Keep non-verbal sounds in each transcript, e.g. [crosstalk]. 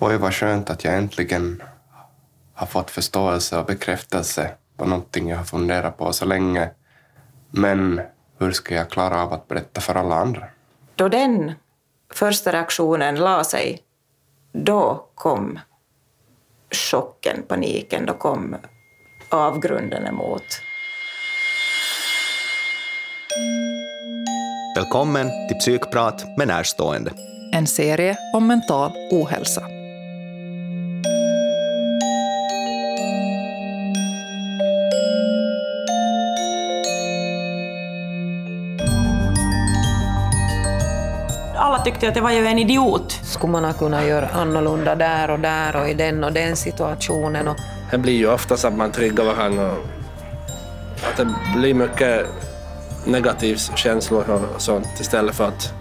oj vad skönt att jag äntligen har fått förståelse och bekräftelse på någonting jag har funderat på så länge. Men hur ska jag klara av att berätta för alla andra? Då den första reaktionen la sig, då kom chocken, paniken, då kom avgrunden emot. Välkommen till Psykprat med närstående. En serie om mental ohälsa. Alla tyckte att jag var ju en idiot. Skulle man ha kunnat göra annorlunda där och där och i den och den situationen? Och Det blir ju oftast att man triggar varandra och att det blir mycket negativa känslor och sånt istället för att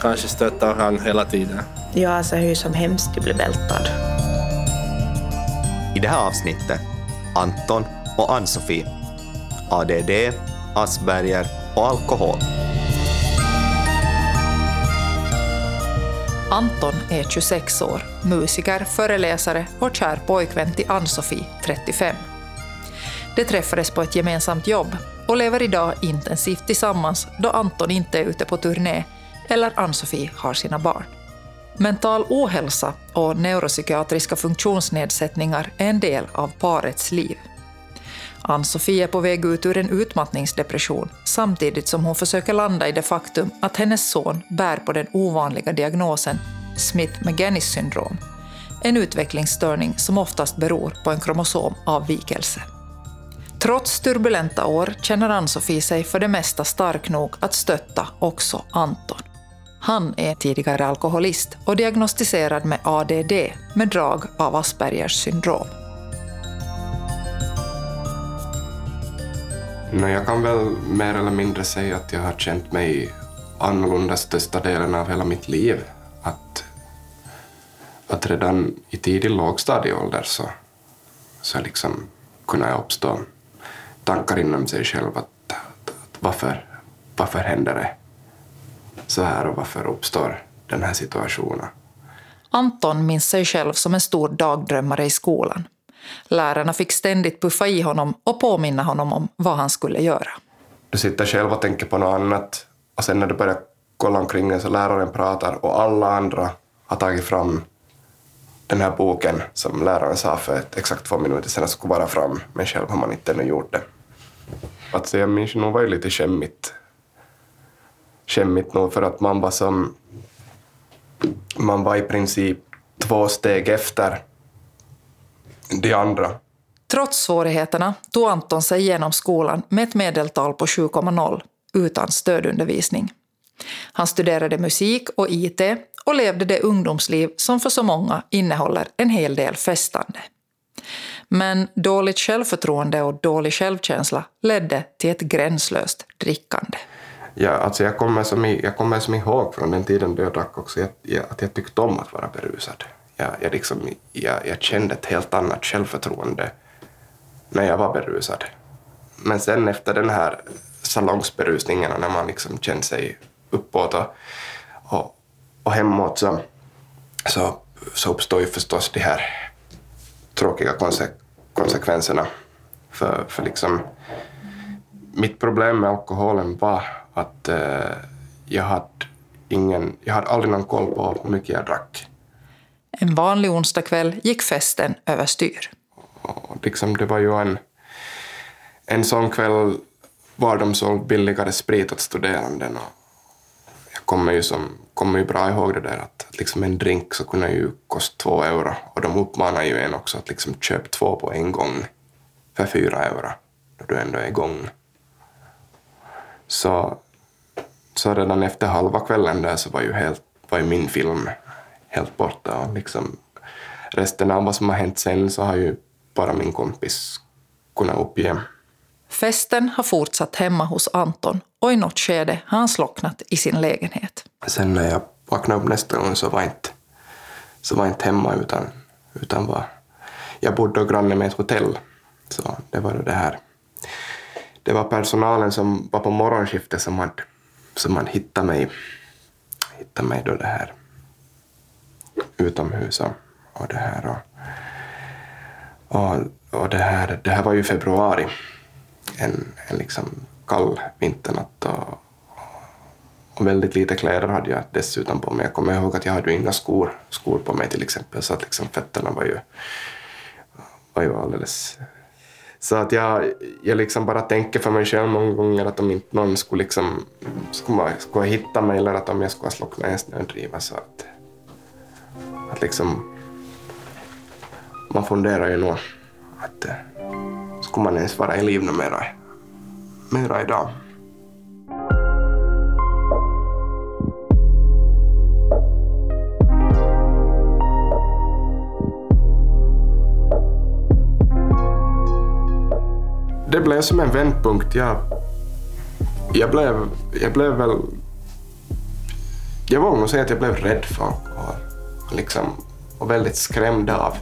kanske stötta varandra hela tiden. Ja, alltså hur som hemskt du blev vältad. I det här avsnittet Anton och Ann-Sofie. ADD, Asperger och alkohol. Anton är 26 år, musiker, föreläsare och kär pojkvän till Ann-Sofie, 35. De träffades på ett gemensamt jobb och lever idag intensivt tillsammans då Anton inte är ute på turné eller Ann-Sofie har sina barn. Mental ohälsa och neuropsykiatriska funktionsnedsättningar är en del av parets liv. Ann-Sofie är på väg ut ur en utmattningsdepression samtidigt som hon försöker landa i det faktum att hennes son bär på den ovanliga diagnosen Smith-Magenis syndrom, en utvecklingsstörning som oftast beror på en kromosomavvikelse. Trots turbulenta år känner Ann-Sofie sig för det mesta stark nog att stötta också Anton. Han är tidigare alkoholist och diagnostiserad med ADD med drag av Aspergers syndrom. No, jag kan väl mer eller mindre säga att jag har känt mig annorlunda största delen av hela mitt liv. Att, att redan i tidig lågstadieålder så, så liksom kunde jag uppstå tankar inom sig själv att, att, att varför, varför händer det så här och varför uppstår den här situationen? Anton minns sig själv som en stor dagdrömmare i skolan. Lärarna fick ständigt puffa i honom och påminna honom om vad han skulle göra. Du sitter själv och tänker på något annat och sen när du börjar kolla omkring dig så läraren pratar och alla andra har tagit fram den här boken som läraren sa för ett, exakt två minuter sedan skulle vara fram, men själv har man inte ännu gjort det. Alltså jag minns nog var ju lite skämmigt. Skämmigt nog för att man var som... Man var i princip två steg efter de andra. Trots svårigheterna tog Anton sig igenom skolan med ett medeltal på 7,0 utan stödundervisning. Han studerade musik och IT och levde det ungdomsliv som för så många innehåller en hel del festande. Men dåligt självförtroende och dålig självkänsla ledde till ett gränslöst drickande. Ja, alltså jag, kommer som i, jag kommer som ihåg från den tiden då jag drack också jag, jag, att jag tyckte om att vara berusad. Jag, jag, liksom, jag, jag kände ett helt annat självförtroende när jag var berusad. Men sen efter den här salongsberusningen och när man liksom kände sig uppåt och, och, och hemåt så, så, så uppstår ju förstås de här tråkiga konse, konsekvenserna. För, för liksom, mitt problem med alkoholen var att eh, jag, hade ingen, jag hade aldrig någon koll på hur mycket jag drack. En vanlig onsdagkväll gick festen överstyr. Liksom, det var ju en, en sån kväll var de sålde billigare sprit åt studeranden. Jag kommer ju, som, kommer ju bra ihåg det där att, att liksom en drink så kunde ju kosta två euro och de uppmanar ju en också att liksom köpa två på en gång för fyra euro då du ändå är igång. Så, så redan efter halva kvällen där så var ju, helt, var ju min film helt borta och liksom resten av vad som har hänt sen så har ju bara min kompis kunnat uppge. Festen har fortsatt hemma hos Anton och i något skede har han slocknat i sin lägenhet. Sen när jag vaknade upp nästa gång så var jag inte, så var jag inte hemma utan, utan var, jag bodde granne med ett hotell. Så det var det här. Det var personalen som var på morgonskiftet som hade, som hade hittat mig, hittat mig då det här utomhus. och det här. Och, och, och det, här, det här var ju februari, en, en liksom kall vinternatt och, och väldigt lite kläder hade jag dessutom på mig. Jag kommer ihåg att jag hade inga skor, skor på mig till exempel, så att liksom fötterna var ju, var ju alldeles... Så att jag, jag liksom bara tänker för mig själv många gånger att om inte någon skulle, liksom, skulle, skulle hitta mig eller att om jag skulle slockna en snödriva så att, att liksom... Man funderar ju nog att eh, skulle man ens vara i liv mera, mera idag. det blev som en vändpunkt. Jag, jag, blev, jag blev väl... Jag vågar nog säga att jag blev rädd för alkohol. Liksom, och väldigt skrämda av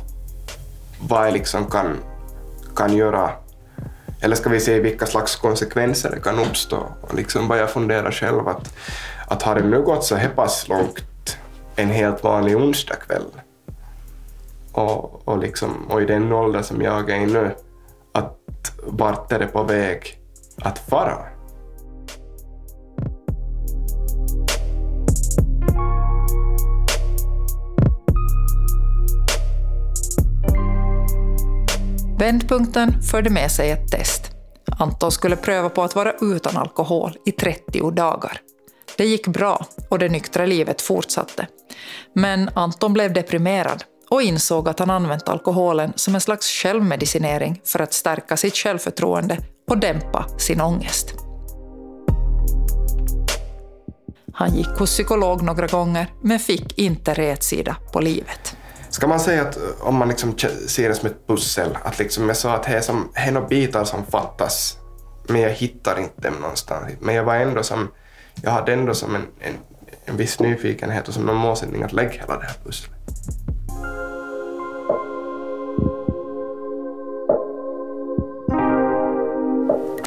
vad jag liksom kan, kan göra. Eller ska vi säga vilka slags konsekvenser det kan uppstå. Och liksom vad jag funderar själv att, att har det nu gått så här pass långt en helt vanlig onsdagkväll och, och, liksom, och i den ålder som jag är i nu, att vart är det på väg att fara? Vändpunkten förde med sig ett test. Anton skulle pröva på att vara utan alkohol i 30 dagar. Det gick bra och det nyktra livet fortsatte. Men Anton blev deprimerad och insåg att han använt alkoholen som en slags självmedicinering för att stärka sitt självförtroende och dämpa sin ångest. Han gick hos psykolog några gånger, men fick inte rätsida på livet. Ska man säga att eh, om man liksom ser det som ett pussel, att liksom jag sa att det är, som, det är några bitar som fattas, men jag hittar inte dem någonstans. Men jag var ändå som, jag hade ändå som en, en, en viss nyfikenhet och som en målsättning att lägga hela det här pusslet.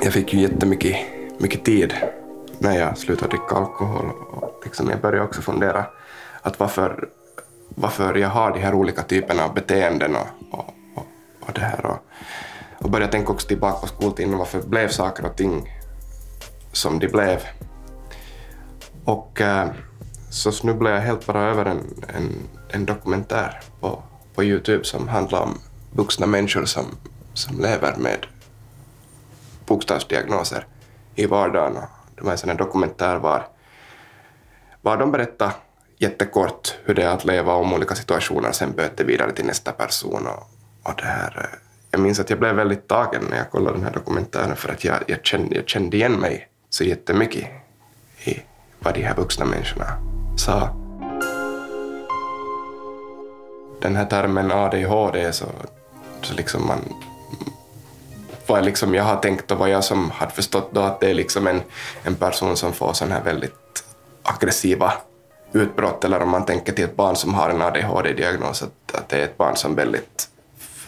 jag fick ju jättemycket mycket tid när jag slutade dricka alkohol. Och liksom jag började också fundera att varför, varför jag har de här olika typerna av beteenden och, och, och, och det här. Och, och började tänka också tillbaka på skoltiden, och varför blev saker och ting som de blev? Och äh, så snubblade jag helt bara över en, en, en dokumentär på, på Youtube som handlar om vuxna människor som, som lever med bokstavsdiagnoser i vardagen. Det var en sån dokumentär var, var de berättade jättekort hur det är att leva om olika situationer och sen böter vidare till nästa person. Och, och det här, eh, jag minns att jag blev väldigt tagen när jag kollade den här dokumentären för att jag, jag, kände, jag kände igen mig så jättemycket i vad de här vuxna människorna sa. Den här termen ADHD så, så liksom man vad liksom jag har tänkt och vad jag som har förstått då att det är liksom en, en person som får sådana här väldigt aggressiva utbrott eller om man tänker till ett barn som har en ADHD-diagnos att, att det är ett barn som väldigt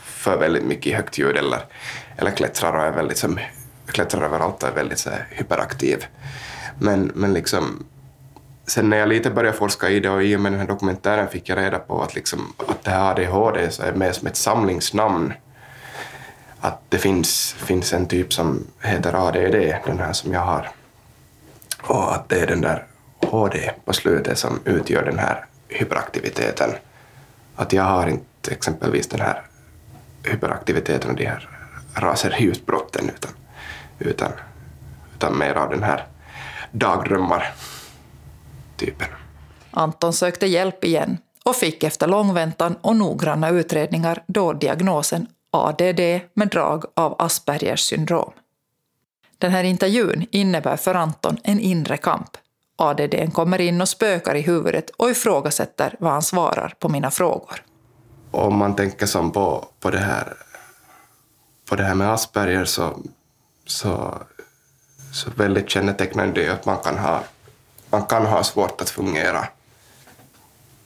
för väldigt mycket högt ljud eller, eller klättrar och är väldigt som, klättrar överallt och är väldigt så här, hyperaktiv. Men, men liksom sen när jag lite började forska i det och i och med den här dokumentären fick jag reda på att, liksom, att det här ADHD så är mer som ett samlingsnamn att det finns, finns en typ som heter ADD, den här som jag har, och att det är den där HD på slutet som utgör den här hyperaktiviteten. Att jag har inte exempelvis den här hyperaktiviteten och de här raseriutbrotten utan, utan, utan mer av den här dagdrömmar-typen. Anton sökte hjälp igen och fick efter lång väntan och noggranna utredningar då diagnosen ADD med drag av Aspergers syndrom. Den här intervjun innebär för Anton en inre kamp. ADD kommer in och spökar i huvudet och ifrågasätter vad han svarar på mina frågor. Om man tänker som på, på, det, här, på det här med Asperger så, så, så väldigt kännetecknande är att man kan, ha, man kan ha svårt att fungera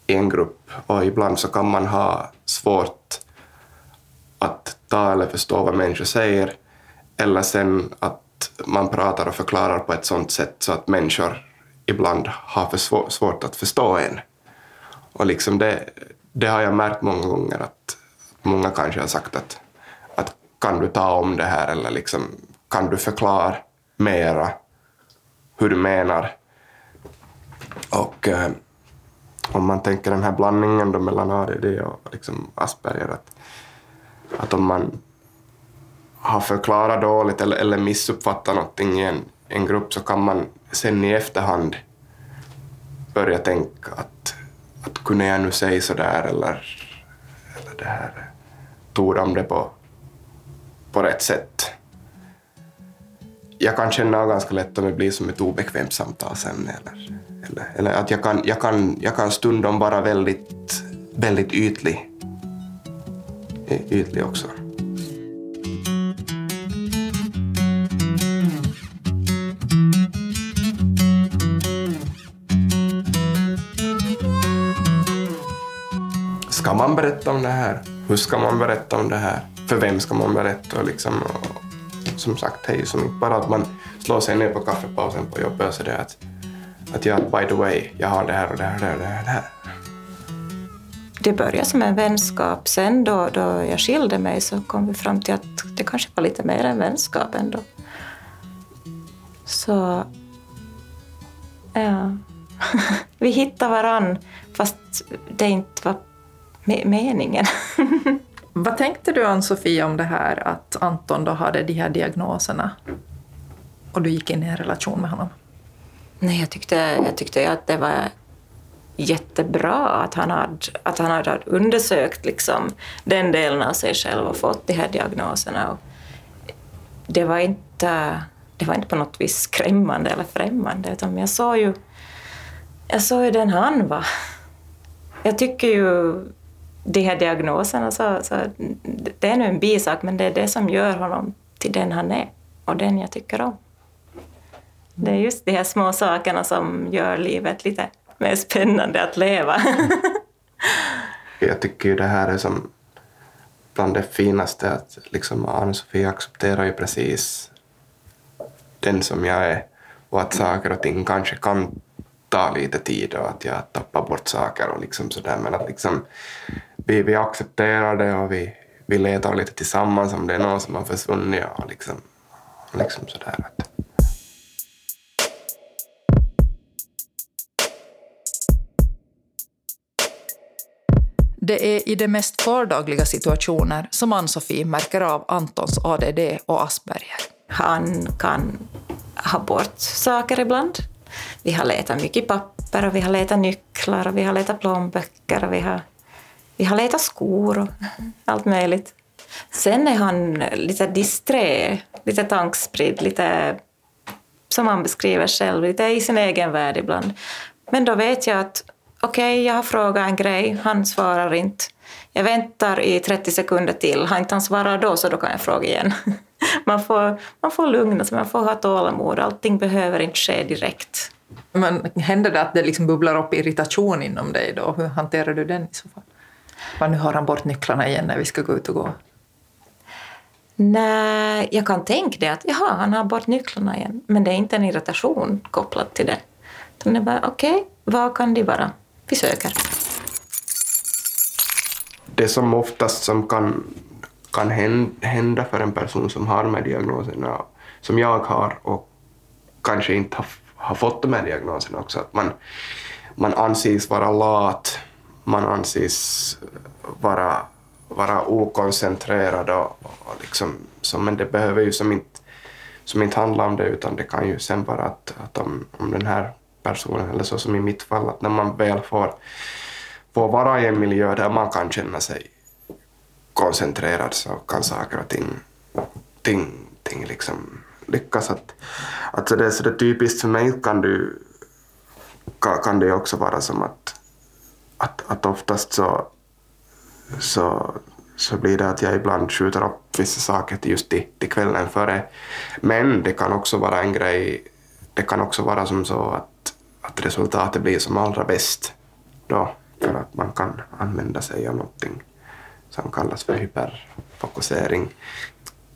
i en grupp och ibland så kan man ha svårt att ta eller förstå vad människor säger eller sen att man pratar och förklarar på ett sånt sätt så att människor ibland har för svårt att förstå en. Och liksom det, det har jag märkt många gånger att många kanske har sagt att, att kan du ta om det här eller liksom, kan du förklara mera hur du menar? Och eh, om man tänker den här blandningen då mellan ADD och liksom Asperger, att, att om man har förklarat dåligt eller, eller missuppfattat någonting i en, en grupp så kan man sen i efterhand börja tänka att, att kunde jag nu säga så där eller, eller det här, tog de det på, på rätt sätt? Jag kan känna ganska lätt om det blir som ett obekvämt samtalsämne eller, eller, eller att jag kan, jag, kan, jag kan stundom vara väldigt, väldigt ytlig, ytlig också. Man berätta om det här? Hur ska man berätta om det här? För vem ska man berätta? Och liksom, och, som sagt, hej, som inte bara att man slår sig ner på kaffepausen på jobbet och sådär att, att ja, by the way, jag har det här och det här och det här. Och det här, det här. Det började som en vänskap. Sen då, då jag skilde mig så kom vi fram till att det kanske var lite mer än vänskap ändå. Så... Ja. [laughs] vi hittade varann fast det inte var me meningen. [laughs] Vad tänkte du, Ann-Sofie, om det här att Anton då hade de här diagnoserna och du gick in i en relation med honom? Nej, jag tyckte, jag tyckte att det var jättebra att han hade, att han hade undersökt liksom den delen av sig själv och fått de här diagnoserna. Och det, var inte, det var inte på något vis skrämmande eller främmande, utan jag såg ju, jag såg ju den han var. Jag tycker ju de här diagnoserna, så, så, det är nu en bisak, men det är det som gör honom till den han är och den jag tycker om. Det är just de här små sakerna som gör livet lite mer spännande att leva. [laughs] jag tycker ju det här är som bland det finaste att liksom Ann-Sofie accepterar ju precis den som jag är och att saker och ting kanske kan ta lite tid och att jag tappar bort saker och liksom sådär men att liksom vi, vi accepterar det och vi, vi letar lite tillsammans om det är någon som har försvunnit och liksom, liksom sådär. Det är i de mest vardagliga situationer som Ann-Sofie märker av Antons ADD och Asperger. Han kan ha bort saker ibland. Vi har letat mycket papper och vi har letat nycklar och vi har letat plånböcker och vi har, vi har letat skor och allt möjligt. Sen är han lite disträ, lite tankspridd, lite som han beskriver själv, lite i sin egen värld ibland. Men då vet jag att okej, okay, jag har frågat en grej, han svarar inte. Jag väntar i 30 sekunder till, har inte han svarat då så då kan jag fråga igen. [laughs] [laughs] Man får, man får lugna sig, man får ha tålamod, allting behöver inte ske direkt. Men händer det att det liksom bubblar upp irritation inom dig då? Hur hanterar du den i så fall? Vad nu har han bort nycklarna igen när vi ska gå ut och gå. Nej, jag kan tänka det att jaha, han har bort nycklarna igen. Men det är inte en irritation kopplad till det. Utan det är bara okej, okay, vad kan det vara? Vi söker. Det som oftast som kan, kan hända för en person som har de här diagnoserna, som jag har och kanske inte har, har fått de här diagnoserna också, att man, man anses vara lat, man anses vara, vara okoncentrerad och, och liksom, så, men det behöver ju som inte, som inte handla om det utan det kan ju sen vara att, att om, om den här personen, eller så som i mitt fall, att när man väl får, får vara i en miljö där man kan känna sig koncentrerad så kan saker och ting, ting, ting liksom lyckas. Att, alltså det är så det typiskt för mig kan, du, kan, kan det också vara som att, att, att oftast så, så, så blir det att jag ibland skjuter upp vissa saker till just till, till kvällen före. Men det kan också vara en grej, det kan också vara som så att att resultatet blir som allra bäst då, för att man kan använda sig av någonting som kallas för hyperfokusering.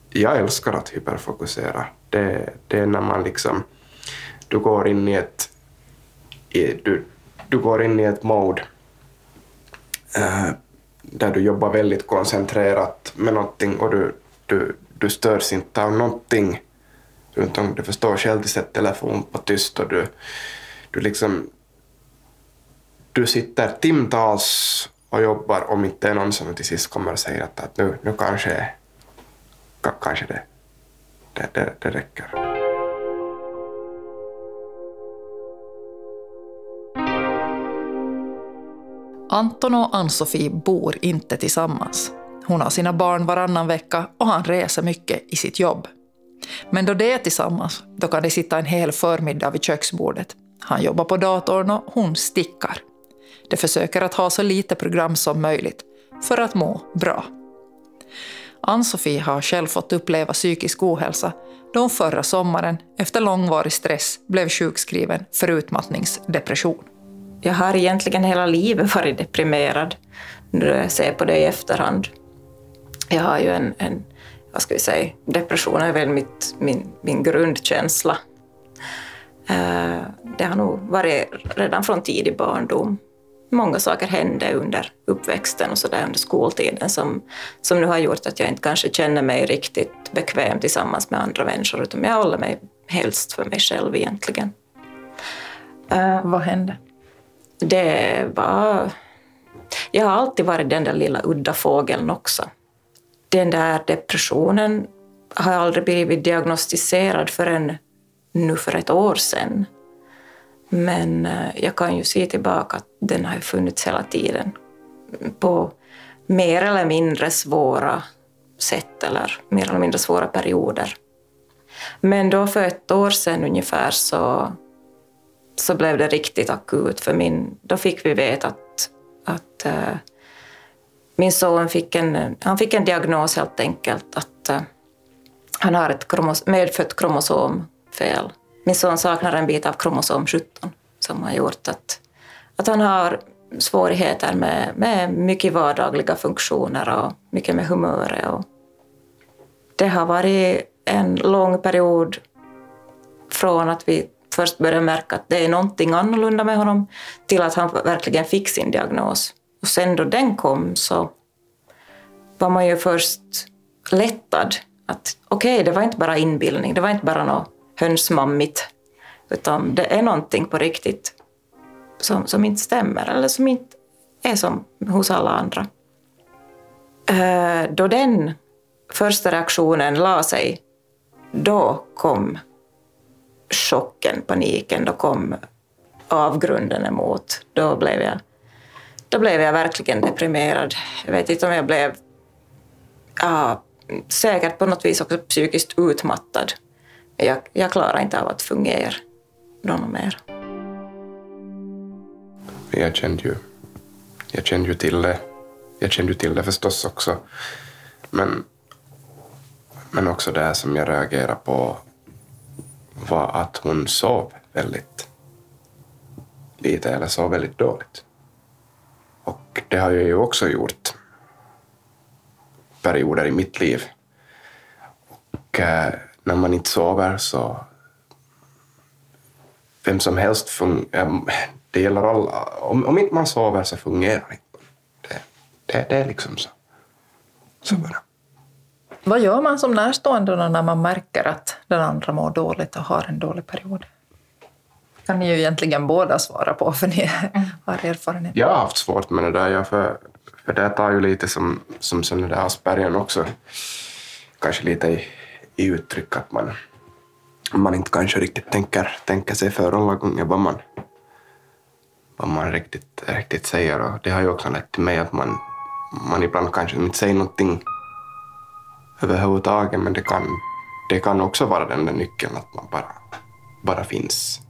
Jag älskar att hyperfokusera. Det, det är när man liksom, du går in i ett, i, du, du går in i ett mode äh, där du jobbar väldigt koncentrerat med någonting och du, du, du störs inte av någonting runt om. Du förstår själv, du sätter telefon på tyst och du, du liksom du sitter timtals och jobbar om inte är någon som till sist kommer och säger att, att nu, nu kanske, kanske det, det, det, det räcker. Anton och Ann-Sofie bor inte tillsammans. Hon har sina barn varannan vecka och han reser mycket i sitt jobb. Men då de är tillsammans, då kan de sitta en hel förmiddag vid köksbordet. Han jobbar på datorn och hon stickar. De försöker att ha så lite program som möjligt för att må bra. Ann-Sofie har själv fått uppleva psykisk ohälsa då hon förra sommaren efter långvarig stress blev sjukskriven för utmattningsdepression. Jag har egentligen hela livet varit deprimerad när jag ser på det i efterhand. Jag har ju en, en vad ska vi säga, depression är väl mitt, min, min grundkänsla. Eh, det har nog varit redan från tidig barndom många saker hände under uppväxten och så där under skoltiden som, som nu har gjort att jag inte kanske känner mig riktigt bekväm tillsammans med andra människor utan jag håller mig helst för mig själv egentligen. Uh, Vad hände? Det var... Jag har alltid varit den där lilla udda fågeln också. Den där depressionen har aldrig blivit diagnostiserad förrän nu för ett år sedan. Men eh, jag kan ju se tillbaka att den har funnits hela tiden på mer eller mindre svåra sätt eller mer eller mindre svåra perioder. Men då för ett år sedan ungefär så, så blev det riktigt akut för min, då fick vi veta att, att uh, min son fick en, han fick en diagnos helt enkelt att uh, han har ett kromos, medfött kromosomfel min son saknar en bit av kromosom 17 som har gjort att, att han har svårigheter med, med mycket vardagliga funktioner och mycket med humöret. Och det har varit en lång period från att vi först började märka att det är någonting annorlunda med honom till att han verkligen fick sin diagnos. Och sen då den kom så var man ju först lättad. Att okej, okay, det var inte bara inbildning, det var inte bara något hönsmammigt, utan det är någonting på riktigt som, som inte stämmer eller som inte är som hos alla andra. Eh, då den första reaktionen la sig, då kom chocken, paniken, då kom avgrunden emot. Då blev jag, då blev jag verkligen deprimerad. Jag vet inte om jag blev ja, säkert på något vis också psykiskt utmattad jag, jag klarar inte av att fungera någon mer. Jag kände ju, jag kände ju till det. Jag kände ju till det förstås också. Men, men också det som jag reagerade på var att hon sov väldigt lite eller sov väldigt dåligt. Och det har jag ju också gjort perioder i mitt liv. Och eh, när man inte sover så... Vem som helst fungerar... Det gäller alla. Om, om inte man sover så fungerar inte det. Det, det är liksom så. Så bara. Vad gör man som närstående när man märker att den andra mår dåligt och har en dålig period? kan ni ju egentligen båda svara på, för ni har erfarenhet. Jag har haft svårt med det där, för, för det tar ju lite som, som, den där Aspergern också. Kanske lite i, i uttryck att man, man inte kanske riktigt tänker, tänker sig för alla gånger vad man, vad man riktigt, riktigt säger. Och det har ju också lett till mig att man, man ibland kanske inte säger någonting överhuvudtaget, men det kan, det kan också vara den där nyckeln att man bara, bara finns.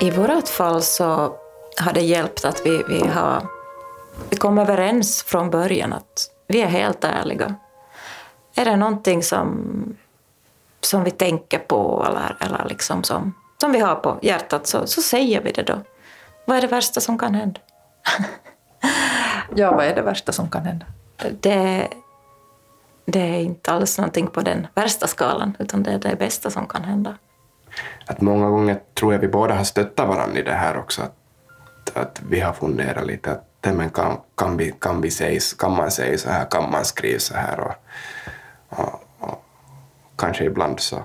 I vårt fall så har det hjälpt att vi, vi har kom överens från början att vi är helt ärliga. Är det någonting som, som vi tänker på eller, eller liksom som, som vi har på hjärtat så, så säger vi det då. Vad är det värsta som kan hända? [laughs] ja, vad är det värsta som kan hända? Det, det är inte alls någonting på den värsta skalan, utan det är det bästa som kan hända. att många gånger tror jag vi båda har stöttat varandra i det här också. Att, att vi har funderat lite att men kan, kan, vi, kan, vi sägs, kan man säga så här, kan man skriva så här? Och, och, och kanske ibland så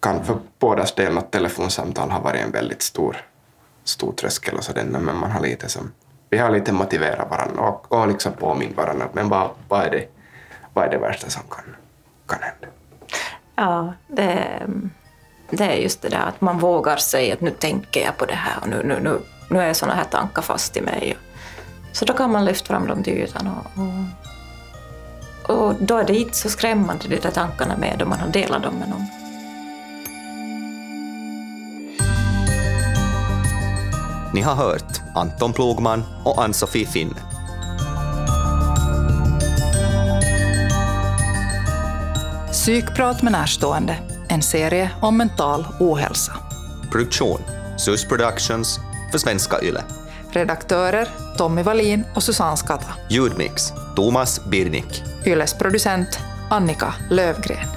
kan för bådas del något telefonsamtal ha varit en väldigt stor, stor tröskel och så den, men man har lite som, vi har lite motiverat varandra och, och liksom påmint varandra men vad, vad, är det, vad är det värsta som kan, kan hända? Ja, det, det är just det där att man vågar säga att nu tänker jag på det här och nu, nu, nu, nu är sådana här tankar fast i mig. Så då kan man lyfta fram dem till ytan och, och, och då är det inte så skrämmande de där tankarna med om man har delat dem med någon. Ni har hört Anton Plogman och Ann-Sofie Finne. Psykprat med närstående, en serie om mental ohälsa. Produktion SUS Productions för Svenska Yle. Redaktörer Tommy Wallin och Susanne Skatta. Ljudmix Thomas Birnik. Yles producent Annika Lövgren.